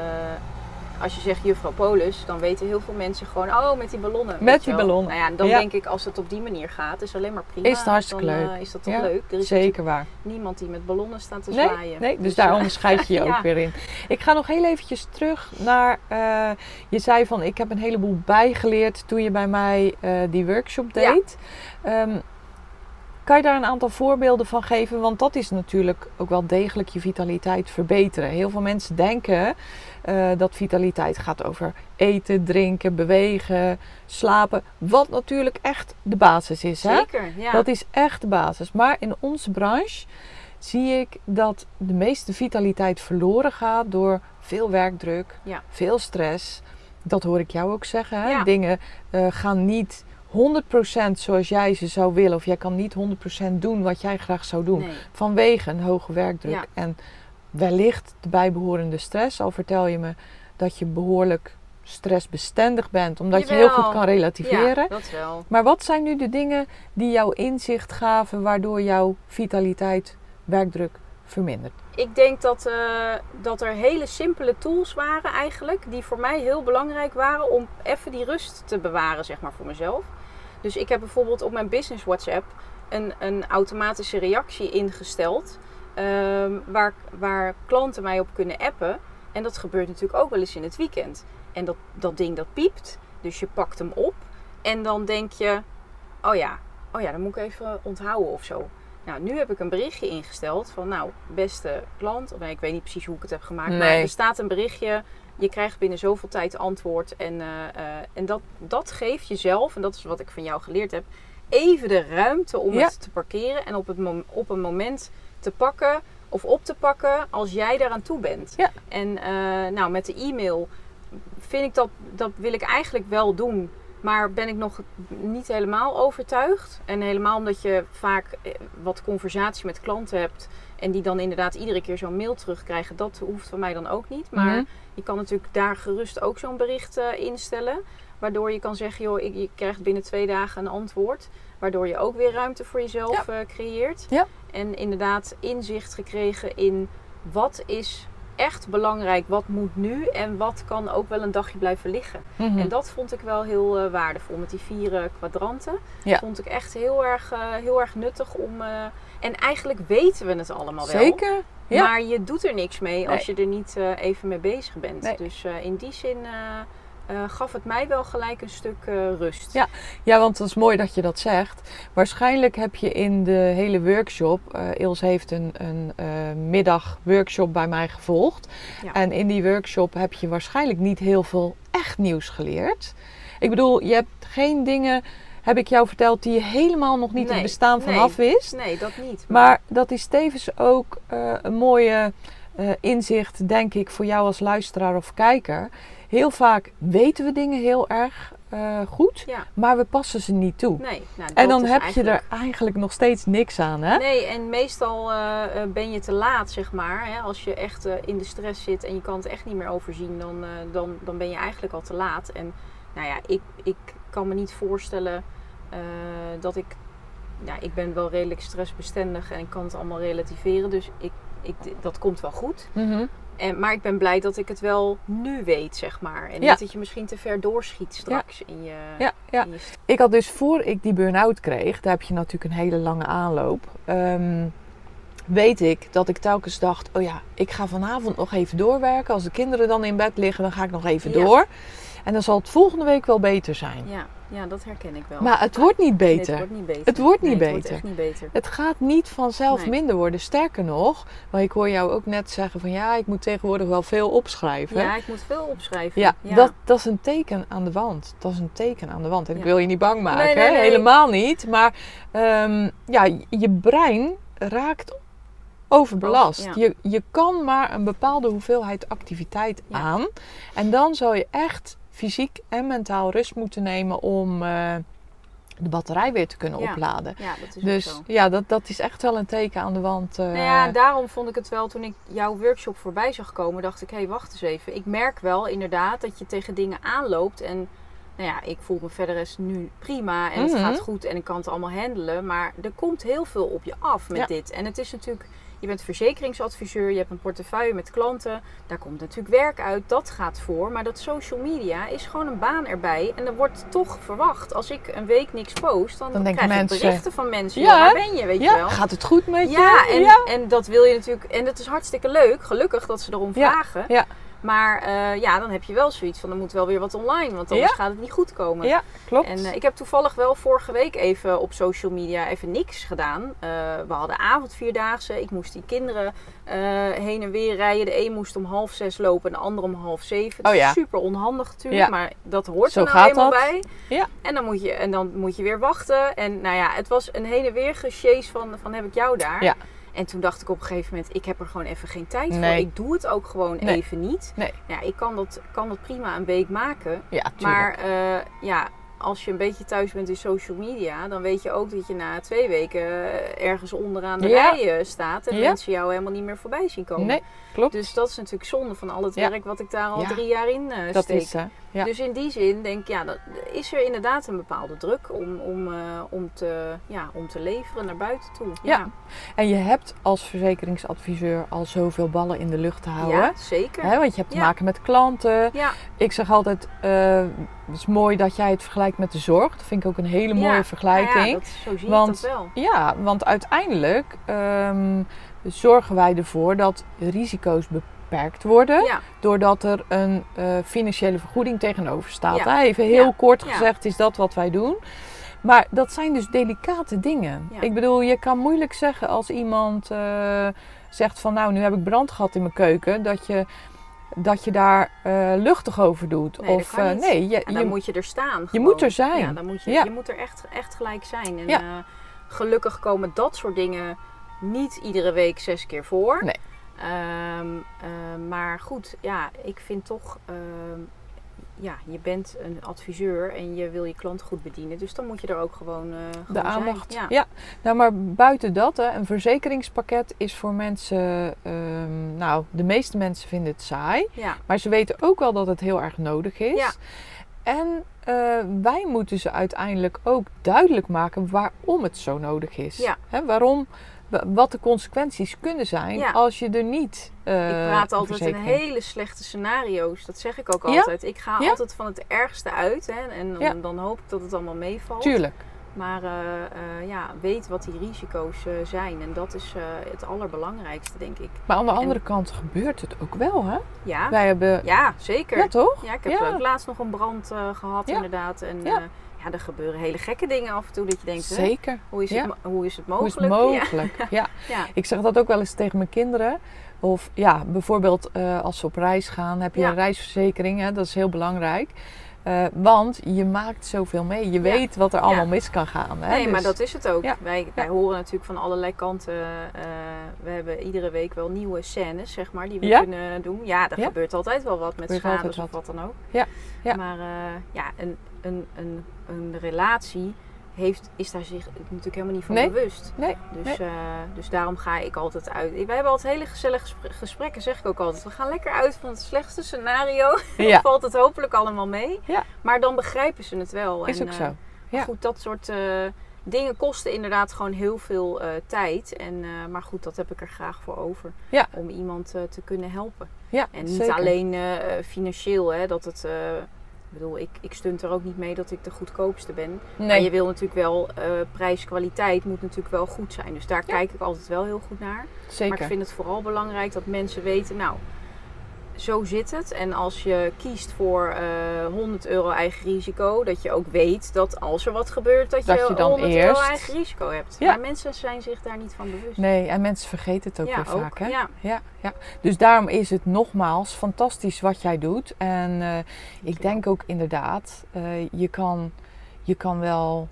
als je zegt juffrouw Polis, dan weten heel veel mensen gewoon, oh, met die ballonnen. Met die wel. ballonnen. Nou ja, dan Ja. denk ik, als het op die manier gaat, is alleen maar prima. Is het hartstikke dan, leuk. eh, is dat toch leuk? Er is Zeker waar. niemand die met ballonnen staat te Nee, zwaaien. nee, dus daar eh, onderscheid je (laughs) je ook weer in. Ik ga nog heel eventjes terug naar... eh, je zei van, ik heb een heleboel bijgeleerd toen je bij mij eh, die workshop deed. Ehm, kan je daar een aantal voorbeelden van geven? Want dat is natuurlijk ook wel degelijk je vitaliteit verbeteren. Heel veel mensen denken eh, dat vitaliteit gaat over eten, drinken, bewegen, slapen. Wat natuurlijk echt de basis is. Hè? Zeker, ja. Dat is echt de basis. Maar in onze branche zie ik dat de meeste vitaliteit verloren gaat door veel werkdruk, Ja. veel stress. Dat hoor ik jou ook zeggen. Hè? Ja. Dingen eh, gaan niet 100% zoals jij ze zou willen. Of jij kan niet 100% doen wat jij graag zou doen. Nee. Vanwege een hoge werkdruk. Ja. En wellicht de bijbehorende stress. Al vertel je me dat je behoorlijk stressbestendig bent. Omdat je heel goed kan relativeren. Ja, dat wel. Maar wat zijn nu de dingen die jouw inzicht gaven waardoor jouw vitaliteit, werkdruk vermindert? Ik denk dat, eh, dat er hele simpele tools waren eigenlijk, die voor mij heel belangrijk waren om even die rust te bewaren, zeg maar, voor mezelf. Dus ik heb bijvoorbeeld op mijn business WhatsApp een, een automatische reactie ingesteld, ehm, waar, waar klanten mij op kunnen appen. En dat gebeurt natuurlijk ook wel eens in het weekend. En dat, dat ding dat piept, dus je pakt hem op en dan denk je, oh ja, oh ja, dan moet ik even onthouden of zo. Nou, nu heb ik een berichtje ingesteld van, nou, beste klant, of nee, ik weet niet precies hoe ik het heb gemaakt, maar er staat een berichtje, je krijgt binnen zoveel tijd antwoord. En, eh, eh, en dat, dat geeft jezelf, en dat is wat ik van jou geleerd heb, even de ruimte om Ja. het te parkeren en op, het op een moment te pakken of op te pakken als jij daaraan toe bent. Ja. En eh, nou, met de e-mail vind ik dat, dat wil ik eigenlijk wel doen. Maar ben ik nog niet helemaal overtuigd. En helemaal omdat je vaak wat conversatie met klanten hebt. En die dan inderdaad iedere keer zo'n mail terugkrijgen. Dat hoeft van mij dan ook niet. Maar Mhm. je kan natuurlijk daar gerust ook zo'n bericht eh, instellen. Waardoor je kan zeggen, joh, ik, je krijgt binnen twee dagen een antwoord. Waardoor je ook weer ruimte voor jezelf eh, creëert. Ja. En inderdaad inzicht gekregen in wat is echt belangrijk, wat moet nu en wat kan ook wel een dagje blijven liggen. Mhm. En dat vond ik wel heel eh, waardevol met die vier kwadranten. Ja. Vond ik echt heel erg, heel erg nuttig om. En eigenlijk weten we het allemaal wel. Zeker? Ja. Maar je doet er niks mee als je er niet eh, even mee bezig bent. Nee. Dus eh, in die zin eh, gaf het mij wel gelijk een stuk rust. Ja. Ja, want het is mooi dat je dat zegt. Waarschijnlijk heb je in de hele workshop, Ilse heeft een, een middagworkshop bij mij gevolgd. Ja. En in die workshop heb je waarschijnlijk niet heel veel echt nieuws geleerd. Ik bedoel, je hebt geen dingen, heb ik jou verteld, die je helemaal nog niet Nee, het bestaan nee. vanaf wist. Nee, dat niet. Maar dat is tevens ook eh, een mooie eh, inzicht, denk ik, voor jou als luisteraar of kijker. Heel vaak weten we dingen heel erg eh, goed, Ja, maar we passen ze niet toe. nee. Nou, en dan is heb eigenlijk- je er eigenlijk nog steeds niks aan, hè? Nee, en meestal ben je te laat, zeg maar. Hè? Als je echt in de stress zit en je kan het echt niet meer overzien, dan, dan, dan ben je eigenlijk al te laat. En nou ja, ik, ik kan me niet voorstellen eh, dat ik... Ja, ik ben wel redelijk stressbestendig en ik kan het allemaal relativeren. Dus ik, ik, dat komt wel goed. Mhm. En, maar ik ben blij dat ik het wel nu weet, zeg maar. En Ja. niet dat je misschien te ver doorschiet straks in je... Ja, ja. in je st- Ik had dus voor ik die burn-out kreeg, daar heb je natuurlijk een hele lange aanloop. ehm, weet ik dat ik telkens dacht: oh ja, ik ga vanavond nog even doorwerken. Als de kinderen dan in bed liggen, dan ga ik nog even Ja. door. En dan zal het volgende week wel beter zijn. ja, ja, dat herken ik wel. Maar het wordt niet Nee, beter. het wordt niet beter. Het wordt niet Nee, Het beter. niet beter. Het gaat niet vanzelf Nee. minder worden. Sterker nog, maar ik hoor jou ook net zeggen van ja, ik moet tegenwoordig wel veel opschrijven. Ja, ik moet veel opschrijven. Ja, Dat, dat is een teken aan de wand. Dat is een teken aan de wand. En ik wil je niet bang maken, hè? helemaal niet. Maar ehm, ja, je brein raakt overbelast. Ja. Je, je kan maar een bepaalde hoeveelheid activiteit Ja. aan. En dan zou je echt fysiek en mentaal rust moeten nemen om eh, de batterij weer te kunnen Ja. opladen. Ja, dat is Dus zo. ja, dat, dat is echt wel een teken aan de wand. Nou ja, daarom vond ik het wel, toen ik jouw workshop voorbij zag komen, dacht ik, hé, hey, wacht eens even. Ik merk wel inderdaad dat je tegen dingen aanloopt en Nou ja, ik voel me verder eens nu prima en het Mhm. gaat goed en ik kan het allemaal handelen. Maar er komt heel veel op je af met Ja. dit. En het is natuurlijk, je bent verzekeringsadviseur, je hebt een portefeuille met klanten. Daar komt natuurlijk werk uit, dat gaat voor. Maar dat social media is gewoon een baan erbij. En er wordt toch verwacht, als ik een week niks post, dan, krijg mensen, ik berichten van mensen. ja, Ja, waar ben je, weet je Ja, wel. gaat het goed met Ja, je? en, ja. en dat wil je natuurlijk. En dat is hartstikke leuk. Gelukkig dat ze erom Ja, vragen. ja. Maar eh, ja, dan heb je wel zoiets van er moet wel weer wat online. Want anders Ja. gaat het niet goed komen. Ja, klopt. En eh, ik heb toevallig wel vorige week even op social media even niks gedaan. Eh, we hadden avondvierdaagse. Ik moest die kinderen heen en weer rijden. De een moest om half zes lopen en de ander om half zeven. Dat Oh ja. is super onhandig natuurlijk. Ja. Maar dat hoort Zo er nou dat. bij. Ja. En dan, moet je, en dan moet je weer wachten. En nou ja, het was een heen en weer gesjees van, van heb ik jou daar. Ja. En toen dacht ik op een gegeven moment, ik heb er gewoon even geen tijd Nee. voor. Ik doe het ook gewoon Nee. even niet. Nee. Ja, ik kan dat, kan dat prima een week maken. Ja, tuurlijk. Maar eh, ja, als je een beetje thuis bent in social media, dan weet je ook dat je na twee weken eh, ergens onderaan de Ja. rij staat en Ja. mensen jou helemaal niet meer voorbij zien komen. nee, klopt. Dus dat is natuurlijk zonde van al het Ja. werk wat ik daar al drie jaar in dat steek. is hè. Ja. Dus in die zin denk ik, ja, dat, is er inderdaad een bepaalde druk om, om, eh, om, te, ja, om te leveren naar buiten toe. Ja. En je hebt als verzekeringsadviseur al zoveel ballen in de lucht te houden. Ja, zeker. Hè, want je hebt te maken met klanten. Ja, Ik zeg altijd, eh, het is mooi dat jij het vergelijkt met de zorg. Dat vind ik ook een hele mooie ja. vergelijking. Nou ja, dat, zo zie Want- dat wel. Ja, want uiteindelijk ehm, zorgen wij ervoor dat risico's beperkt worden. Ja, Doordat er een eh, financiële vergoeding tegenover staat. Ja. Even heel Ja. kort gezegd is dat wat wij doen. Maar dat zijn dus delicate dingen. Ik bedoel, je kan moeilijk zeggen als iemand eh, zegt van nou, nu heb ik brand gehad in mijn keuken. Dat je, dat je daar eh, luchtig over doet. Nee, of nee, je, en dan je- moet je er staan. je moet er zijn. Ja, dan moet je, Ja. je moet er echt, echt gelijk zijn. En Ja. gelukkig komen dat soort dingen niet iedere week zes keer voor. Nee. Ehm, eh, maar goed, ja, ik vind toch, ehm, ja, je bent een adviseur en je wil je klant goed bedienen. Dus dan moet je er ook gewoon, eh de aandacht. zijn. Ja. nou maar buiten dat, hè, een verzekeringspakket is voor mensen, ehm, nou, de meeste mensen vinden het saai. Ja. Maar ze weten ook wel dat het heel erg nodig is. Ja. En eh, wij moeten ze uiteindelijk ook duidelijk maken waarom het zo nodig is. Ja. Waarom, wa- wat de consequenties kunnen zijn Ja. als je er niet. eh, Ik praat altijd in hele slechte scenario's. Dat zeg ik ook Ja? altijd. Ik ga Ja? altijd van het ergste uit. Hè, en dan, hoop ik dat het allemaal meevalt. Tuurlijk. Maar eh, eh, ja, weet wat die risico's zijn. En dat is het allerbelangrijkste, denk ik. Maar aan de andere kant gebeurt het ook wel, hè? Ja, Wij hebben. ja zeker. Ja, toch? Ja, ik heb ook laatst nog een brand eh, gehad, inderdaad. En Ja. Ja. er gebeuren hele gekke dingen af en toe. Dat je denkt, hè, Zeker. hoe, is Ja. het, hoe is het Hoe mogelijk? (laughs) is het mogelijk? Ja. Ja. (laughs) ja. Ik zeg dat ook wel eens tegen mijn kinderen. Of ja, bijvoorbeeld eh, als ze op reis gaan, heb je een reisverzekering. Hè? Dat is heel belangrijk. Eh, want je maakt zoveel mee. Je Ja. weet wat er allemaal Ja. mis kan gaan. Hè? Nee, Dus- maar dat is het ook. Ja. Wij, wij horen natuurlijk van allerlei kanten. eh, we hebben iedere week wel nieuwe scènes, zeg maar, die we kunnen doen. Ja, er gebeurt altijd wel wat met schades of wat dan ook. Ja. Ja. Maar eh, ja, een, een, een, een relatie heeft, is daar zich natuurlijk helemaal niet van Nee. bewust. Nee, Dus, eh, dus daarom ga ik altijd uit. We hebben altijd hele gezellige gespre- gesprekken, zeg ik ook altijd. We gaan lekker uit van het slechtste scenario. (laughs) Dan valt het hopelijk allemaal mee. Ja. Maar dan begrijpen ze het wel. is En, ook eh, zo. Ja. Goed, dat soort eh, dingen kosten inderdaad gewoon heel veel tijd. En, maar goed, dat heb ik er graag voor over. Ja. Om iemand te kunnen helpen. Ja, En niet zeker. alleen financieel, hè, dat het. Ik bedoel, ik, ik stunt er ook niet mee dat ik de goedkoopste ben. Maar Nee, je wil natuurlijk wel, eh prijs-kwaliteit moet natuurlijk wel goed zijn. Dus daar kijk ik altijd wel heel goed naar. Maar ik zeker. vind het vooral belangrijk dat mensen weten, nou, zo zit het. En als je kiest voor eh 100 euro eigen risico, dat je ook weet dat als er wat gebeurt, dat, Dat je, je dan 100 euro eigen risico hebt. Ja. Maar mensen zijn zich daar niet van bewust. Nee, en mensen vergeten het ook ja, weer ook. vaak. Hè? Ja. Ja, ja. Dus daarom is het nogmaals fantastisch wat jij doet. En eh, ik denk ook inderdaad, eh, je, kan, je kan wel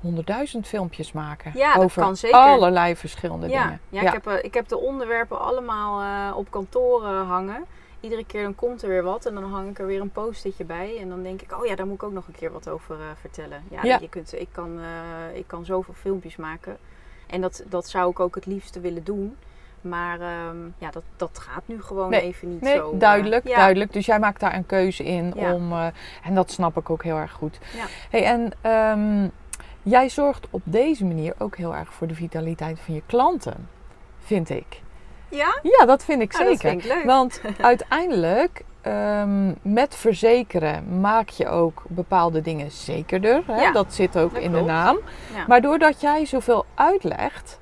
honderdduizend filmpjes maken. Ja, dat over kan zeker. allerlei verschillende Ja, dingen. ja, Ik, heb, eh, ik heb de onderwerpen allemaal eh, op kantoor eh, hangen. Iedere keer dan komt er weer wat en dan hang ik er weer een post-itje bij. En dan denk ik, oh ja, daar moet ik ook nog een keer wat over eh, vertellen. Ja, Ja. Je kunt, ik, kan, eh, ik kan zoveel filmpjes maken. En dat, dat zou ik ook het liefste willen doen. Maar ehm, ja, dat, dat gaat nu gewoon Nee, even niet Nee, zo. duidelijk, ja. duidelijk. Dus jij maakt daar een keuze in Ja. om, eh, en dat snap ik ook heel erg goed. Ja. Hey, en ehm, jij zorgt op deze manier ook heel erg voor de vitaliteit van je klanten, vind ik. Ja? Ja, dat vind ik dat zeker. vind ik leuk. Want (laughs) uiteindelijk, ehm, met verzekeren maak je ook bepaalde dingen zekerder. Hè? Ja, dat zit ook dat in de naam. Ja. Maar doordat jij zoveel uitlegt,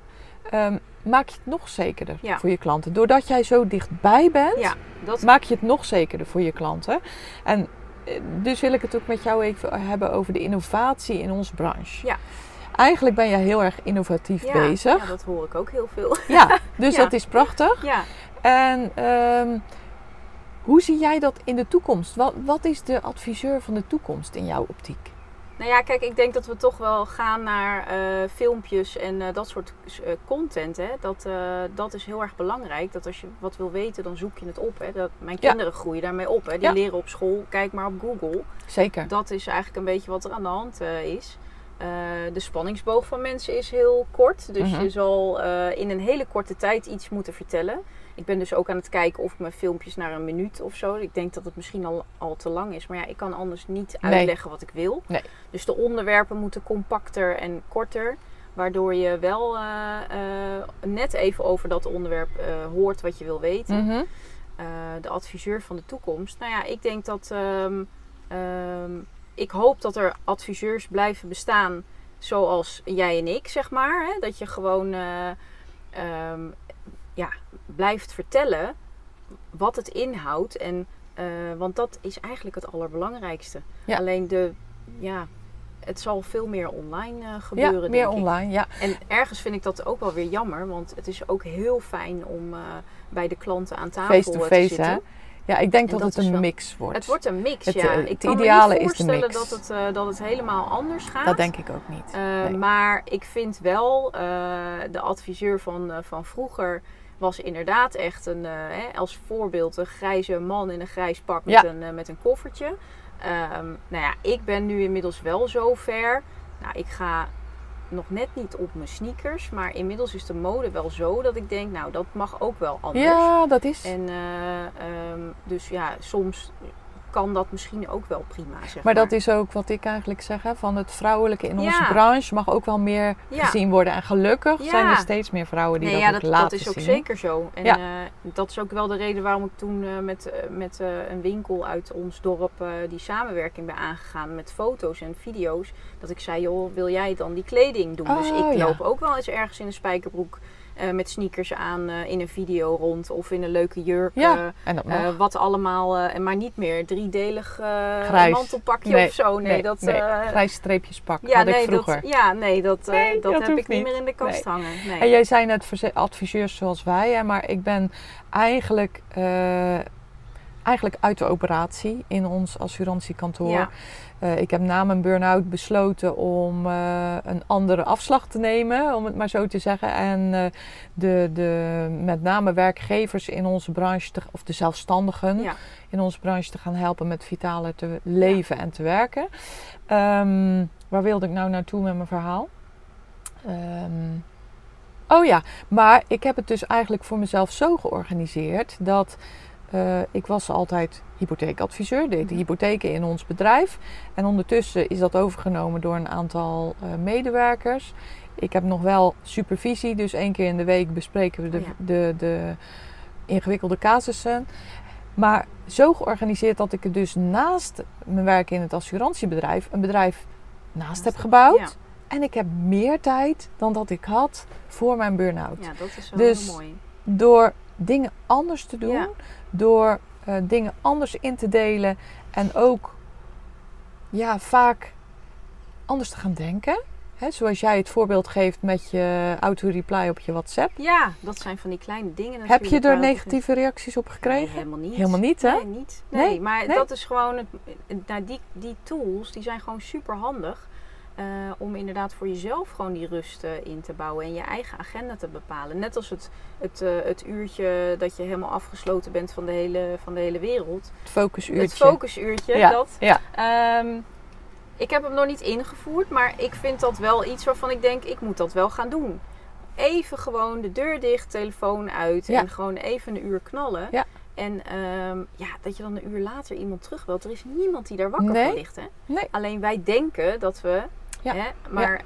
ehm, maak je het nog zekerder Ja. voor je klanten. Doordat jij zo dichtbij bent, dat maak je het nog zekerder voor je klanten. En eh, dus wil ik het ook met jou even hebben over de innovatie in onze branche. Ja. Eigenlijk ben jij heel erg innovatief ja, bezig. Ja, dat hoor ik ook heel veel. (laughs) Ja, dus Ja. dat is prachtig. ja. En ehm, hoe zie jij dat in de toekomst? Wat, wat is de adviseur van de toekomst in jouw optiek? Nou ja, kijk, ik denk dat we toch wel gaan naar eh, filmpjes en eh, dat soort eh, content. Hè. Dat, dat is heel erg belangrijk. Dat als je wat wil weten, dan zoek je het op. Hè. Dat, mijn Ja. kinderen groeien daarmee op. Hè. Die Ja. leren op school. Kijk maar op Google. Zeker. Dat is eigenlijk een beetje wat er aan de hand is. Eh, de spanningsboog van mensen is heel kort. Dus Mhm. je zal eh, in een hele korte tijd iets moeten vertellen. Ik ben dus ook aan het kijken of ik mijn filmpjes naar een minuut of zo. Ik denk dat het misschien al, al te lang is. Maar ja, ik kan anders niet Nee. uitleggen wat ik wil. Nee. Dus de onderwerpen moeten compacter en korter. Waardoor je wel eh, net even over dat onderwerp hoort wat je wil weten. Mhm. De adviseur van de toekomst. Nou ja, ik denk dat. ehm, ehm, ik hoop dat er adviseurs blijven bestaan zoals jij en ik, zeg maar. Hè? Dat je gewoon eh, ehm, ja, blijft vertellen wat het inhoudt. En, eh, want dat is eigenlijk het allerbelangrijkste. Ja. Alleen de. Ja, het zal veel meer online Ja, gebeuren. meer denk ik. online. Ja. En ergens vind ik dat ook wel weer jammer, want het is ook heel fijn om bij de klanten aan tafel Face to eh, te face, zitten. hè? Ja, ik denk En dat, dat het is een mix wordt. Het wordt een mix, Het, ja. eh, Ik het kan ideale me is de voorstellen mix. dat het, eh, dat het helemaal anders gaat. Dat denk ik ook niet. Eh, Nee. Maar ik vind wel, eh, de adviseur van, van vroeger was inderdaad echt een, eh, hè, als voorbeeld een grijze man in een grijs pak met, Ja. een, met een koffertje. Ehm, nou ja, ik ben nu inmiddels wel zo ver. Nou, ik ga nog net niet op mijn sneakers, maar inmiddels is de mode wel zo dat ik denk, nou, dat mag ook wel anders. Ja, dat is. En eh, ehm, dus ja, soms kan dat misschien ook wel prima. Zeg Maar dat is ook wat ik eigenlijk zeg, hè, van het vrouwelijke in onze Ja. branche mag ook wel meer Ja. gezien worden. En gelukkig Ja. zijn er steeds meer vrouwen die nee, dat ja, dat, laten dat is ook zien. zeker zo. En eh, dat is ook wel de reden waarom ik toen eh, met, eh, met een winkel uit ons dorp die samenwerking ben aangegaan met foto's en video's. Dat ik zei, joh, wil jij dan die kleding doen? dus Oh, ik loop ook wel eens ergens in een spijkerbroek eh, met sneakers aan eh, in een video rond of in een leuke jurk. Ja, eh, en dat mag. wat allemaal, maar niet meer driedelig mantelpakje Nee, of zo. Nee, dat, nee. Grijs streepjes pak ja, had nee, ik vroeger. Dat, ja, nee, dat, Nee, dat, dat heb ik niet meer in de kast hangen. Nee. En jij zijn net adviseurs zoals wij, hè, maar ik ben eigenlijk, eigenlijk uit de operatie in ons assurantiekantoor. Ja. Eh, ik heb na mijn burn-out besloten om eh, een andere afslag te nemen, om het maar zo te zeggen. En eh, de, de, met name werkgevers in onze branche, te- of de zelfstandigen Ja. in onze branche te gaan helpen met vitaler te leven en te werken. Ehm, waar wilde ik nou naartoe met mijn verhaal? Ehm, oh ja, maar ik heb het dus eigenlijk voor mezelf zo georganiseerd dat eh, ik was altijd hypotheekadviseur, deed de hypotheken in ons bedrijf. En ondertussen is dat overgenomen door een aantal eh, medewerkers. Ik heb nog wel supervisie, dus één keer in de week bespreken we de, Oh ja. de, de ingewikkelde casussen. Maar zo georganiseerd dat ik het dus naast mijn werk in het assurantiebedrijf een bedrijf naast heb gebouwd. Ja. En ik heb meer tijd dan dat ik had voor mijn burn-out. Ja, dat is wel Dus- heel mooi. Door dingen anders te doen, Ja. door eh, dingen anders in te delen en ook ja, vaak anders te gaan denken. Hè, zoals jij het voorbeeld geeft met je auto-reply op je WhatsApp. Ja, dat zijn van die kleine dingen Heb je er negatieve reacties op Nee, gekregen? helemaal niet. Helemaal niet, hè? Nee, niet. Nee, Nee, maar nee. dat is gewoon... Het, nou, die, die tools, die zijn gewoon super handig. Eh, om inderdaad voor jezelf gewoon die rust eh, in te bouwen. En je eigen agenda te bepalen. Net als het, het, eh, het uurtje dat je helemaal afgesloten bent van de hele, van de hele wereld. Het focusuurtje. Het focusuurtje, Ja, dat. ja. Ehm, ik heb hem nog niet ingevoerd, maar ik vind dat wel iets waarvan ik denk, ik moet dat wel gaan doen. even gewoon de deur dicht, telefoon uit Ja. en gewoon even een uur knallen. Ja. En ehm, ja, dat je dan een uur later iemand terugbelt. Er is niemand die daar wakker Nee. van ligt. Hè? Nee. Alleen wij denken dat we, Ja. hè, maar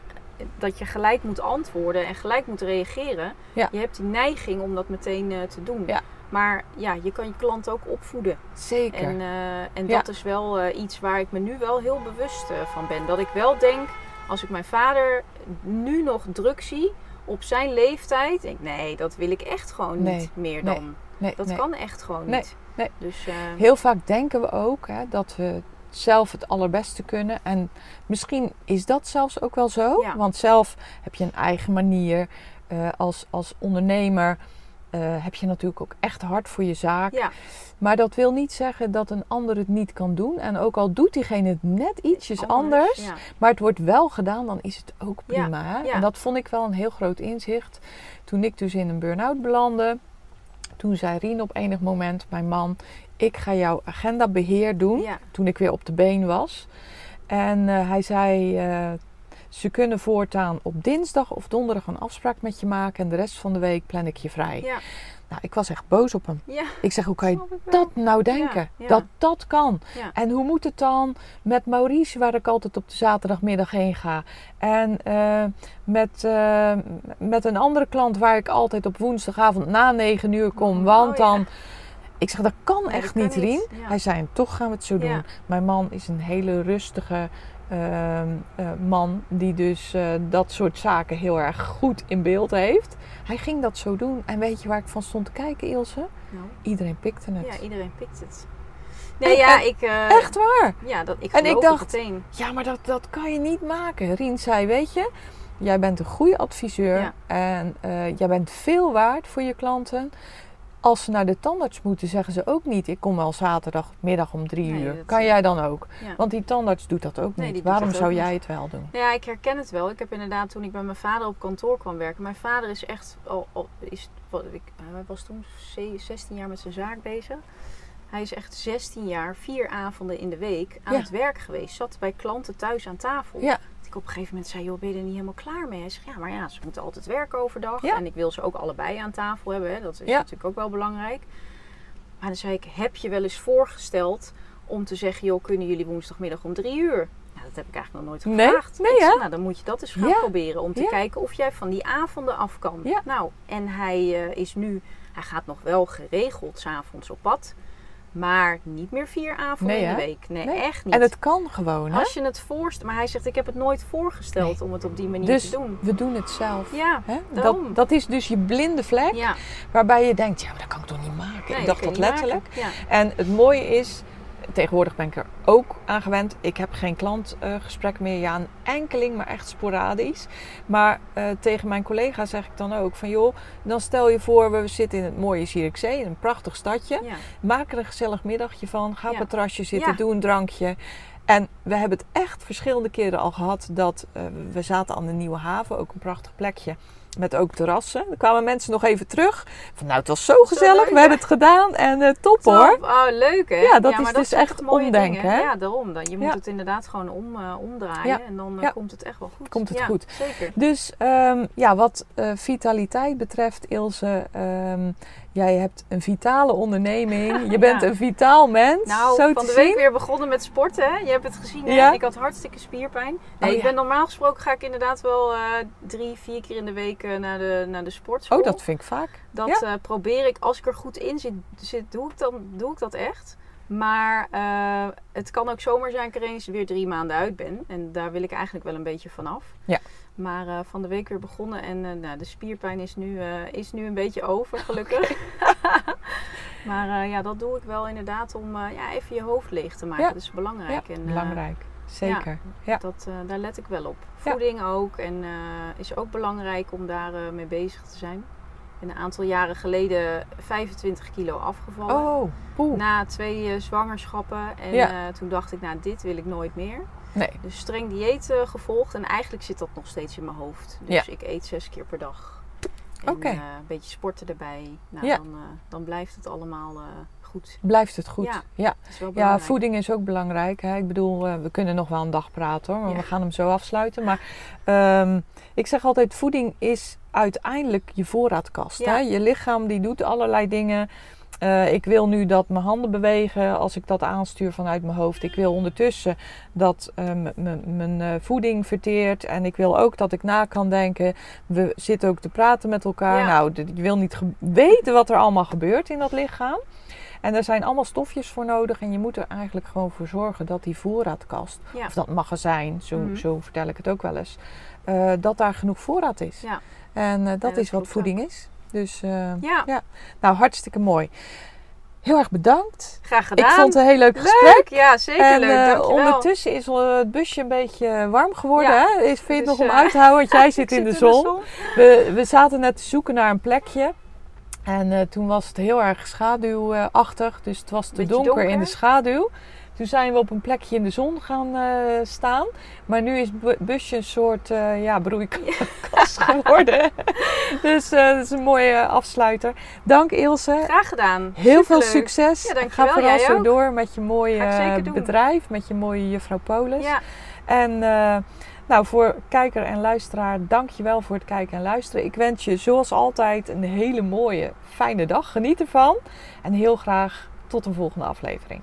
dat je gelijk moet antwoorden en gelijk moet reageren. Ja. Je hebt die neiging om dat meteen eh, te doen. Ja. Maar ja, je kan je klant ook opvoeden. Zeker. En, eh, en dat is wel eh, iets waar ik me nu wel heel bewust van ben. Dat ik wel denk, als ik mijn vader nu nog druk zie op zijn leeftijd, denk ik, nee, dat wil ik echt gewoon Nee, niet meer dan. nee, Dat kan echt gewoon Nee, niet. nee. Dus Heel vaak denken we ook hè, dat we zelf het allerbeste kunnen. En misschien is dat zelfs ook wel zo. Ja. Want zelf heb je een eigen manier. Eh, als, als ondernemer eh, heb je natuurlijk ook echt hard voor je zaak. ja, Maar dat wil niet zeggen dat een ander het niet kan doen. En ook al doet diegene het net ietsjes anders, Ja. maar het wordt wel gedaan, dan is het ook Ja, prima. hè? En dat vond ik wel een heel groot inzicht. Toen ik dus in een burn-out belandde, toen zei Rien op enig moment, mijn man, ik ga jouw agendabeheer doen. Ja. Toen ik weer op de been was. En eh, hij zei, eh, ze kunnen voortaan op dinsdag of donderdag een afspraak met je maken. En de rest van de week plan ik je vrij. Ja. Nou, ik was echt boos op hem. Ja, Ik zeg, hoe kan je wel. dat nou denken? Ja. Dat dat kan. En hoe moet het dan met Maurice, waar ik altijd op de zaterdagmiddag heen ga? En eh, met, met een andere klant waar ik altijd op woensdagavond na 9 uur kom. Oh, Want dan. Ik zeg, dat kan Nee, echt dat niet. Rien. Ja. Hij zei, toch gaan we het zo doen. Ja. Mijn man is een hele rustige ehm, eh, man, die dus eh, dat soort zaken heel erg goed in beeld heeft. Hij ging dat zo doen. En weet je waar ik van stond te kijken, Ilse? Nou, Iedereen pikte het. ja, iedereen pikt het. Nee, En- ja, en- ik... eh, Echt waar. Ja, dat, ik En ik dacht- meteen. Ja, maar dat, dat kan je niet maken. Rien zei, weet je, jij bent een goede adviseur Ja. en jij bent veel waard voor je klanten. Als ze naar de tandarts moeten, zeggen ze ook niet: ik kom wel zaterdagmiddag om drie Nee, uur. kan jij dan ook? Ja. Want die tandarts doet dat ook Nee, niet. Waarom zou jij niet. het wel doen? Nou ja, ik herken het wel. Ik heb inderdaad toen ik bij mijn vader op kantoor kwam werken. Mijn vader is echt al, al is, wat, ik, hij was toen ze- 16 jaar met zijn zaak bezig. Hij is echt 16 jaar, vier avonden in de week aan Ja. het werk geweest. Zat bij klanten thuis aan tafel. Ja. Ik op een gegeven moment zei, joh, ben je er niet helemaal klaar mee? Hij zegt, ja, maar ja, ze moeten altijd werken overdag. Ja. En ik wil ze ook allebei aan tafel hebben. Hè. Dat is Ja. natuurlijk ook wel belangrijk. Maar dan zei ik, heb je wel eens voorgesteld om te zeggen, joh, kunnen jullie woensdagmiddag om drie uur? Nou, dat heb ik eigenlijk nog nooit Nee? gevraagd. Nee, zei, hè? nou, dan moet je dat eens gaan Ja. proberen om te kijken of jij van die avonden af kan. Nou, en hij eh, is nu, hij gaat nog wel geregeld s'avonds op pad, maar niet meer vier avonden Nee, in de week. Nee, Nee. echt niet. En het kan gewoon, hè? Als je het voorstelt, maar hij zegt, ik heb het nooit voorgesteld om het op die manier Dus te doen. we doen het zelf. Ja, Hè? Dat, dat is dus je blinde vlek, ja. waarbij je denkt: ja, maar dat kan ik toch niet maken? Ik dacht dat letterlijk. Ja. En het mooie is, tegenwoordig ben ik er ook aan gewend. Ik heb geen klantgesprek meer. Ja, een enkeling, maar echt sporadisch. Maar eh, tegen mijn collega zeg ik dan ook van joh, dan stel je voor, we zitten in het mooie Zierikzee, een prachtig stadje. Ja. Maak er een gezellig middagje van. Ga op Ja. het terrasje zitten, Ja. doe een drankje. En we hebben het echt verschillende keren al gehad dat eh, we zaten aan de Nieuwe Haven, ook een prachtig plekje. Met ook terrassen. Er kwamen mensen nog even terug. Van nou, het was zo gezellig. leuk, we hebben het gedaan. En eh, top hoor. Oh, leuk hè? Ja, dat is dus echt omdenken, dingen. hè? Ja, daarom. Dan. Je moet Ja. het inderdaad gewoon om, eh, omdraaien Ja. en dan eh, komt het echt wel goed. Komt het goed. Zeker. Dus ehm, ja, wat vitaliteit betreft, Ilse, ehm, jij hebt een vitale onderneming. Je (laughs) bent Ja. een vitaal mens. Nou, zo van te de week zien. weer begonnen met sporten. Hè? Je hebt het gezien. Ja. Ik had hartstikke spierpijn. Nee, Oh, ik ja. ben normaal gesproken ga ik inderdaad wel eh, drie, vier keer in de week eh, naar, de, naar de sportschool. Oh, dat vind ik vaak. Dat eh, probeer ik, als ik er goed in zit, zit doe, ik dan, doe ik dat echt. Maar het kan ook zomaar zijn dat ik er eens weer drie maanden uit ben. En daar wil ik eigenlijk wel een beetje vanaf. Ja. Maar eh, van de week weer begonnen en eh, nou, de spierpijn is nu, eh, is nu een beetje over, gelukkig. (laughs) maar ja, dat doe ik wel inderdaad om ja, even je hoofd leeg te maken. Ja. Dat is belangrijk. Ja, en, belangrijk. Zeker. Ja. Dat, daar let ik wel op. Voeding ook. En is ook belangrijk om daar mee bezig te zijn. Ik ben een aantal jaren geleden 25 kilo afgevallen. Oh, poeh. Na twee zwangerschappen. En toen dacht ik, nou dit wil ik nooit meer. Nee. Dus streng dieet gevolgd. En eigenlijk zit dat nog steeds in mijn hoofd. Dus ik eet zes keer per dag. En Oké. eh, een beetje sporten erbij. Nou, Ja. dan, eh, dan blijft het allemaal eh, goed. Blijft het goed. Ja, Ja, Dat is wel ja belangrijk. voeding is ook belangrijk. Hè? Ik bedoel, we kunnen nog wel een dag praten hoor, maar we gaan hem zo afsluiten. Maar ehm, ik zeg altijd, voeding is uiteindelijk je voorraadkast. Hè? Je lichaam die doet allerlei dingen. Eh, ik wil nu dat mijn handen bewegen als ik dat aanstuur vanuit mijn hoofd. Ik wil ondertussen dat eh, mijn eh, voeding verteert. En ik wil ook dat ik na kan denken. We zitten ook te praten met elkaar. Ja. Nou, je wil niet weten wat er allemaal gebeurt in dat lichaam. En er zijn allemaal stofjes voor nodig. En je moet er eigenlijk gewoon voor zorgen dat die voorraadkast, Ja. of dat magazijn, zo, Mhm. zo vertel ik het ook wel eens, dat daar genoeg voorraad is. Ja. En dat dat is wat voeding is. Dus eh, Ja. nou, hartstikke mooi. Heel erg bedankt. Graag gedaan. Ik vond het een heel leuk gesprek. Leuk, ja, zeker En leuk. eh, Dankjewel. ondertussen is het busje een beetje warm geworden. Ja. Hè? Vind je het Dus, nog om eh, uit te houden? Want (laughs) jij zit in de zon. We, we zaten net te zoeken naar een plekje. En toen was het heel erg schaduwachtig. Dus het was te donker, in de schaduw. Toen zijn we op een plekje in de zon gaan eh, staan. Maar nu is busje een soort eh ja, broeikas geworden. (laughs) dus eh, dat is een mooie afsluiter. Dank Ilse. Graag gedaan. Heel veel succes. Ja, dankjewel. Ga vooral Jij zo ook. door met je mooie bedrijf. Met je mooie juffrouw Polis. Ja, En nou, voor kijker en luisteraar, dank je wel voor het kijken en luisteren. Ik wens je zoals altijd een hele mooie, fijne dag. Geniet ervan. En heel graag tot een volgende aflevering.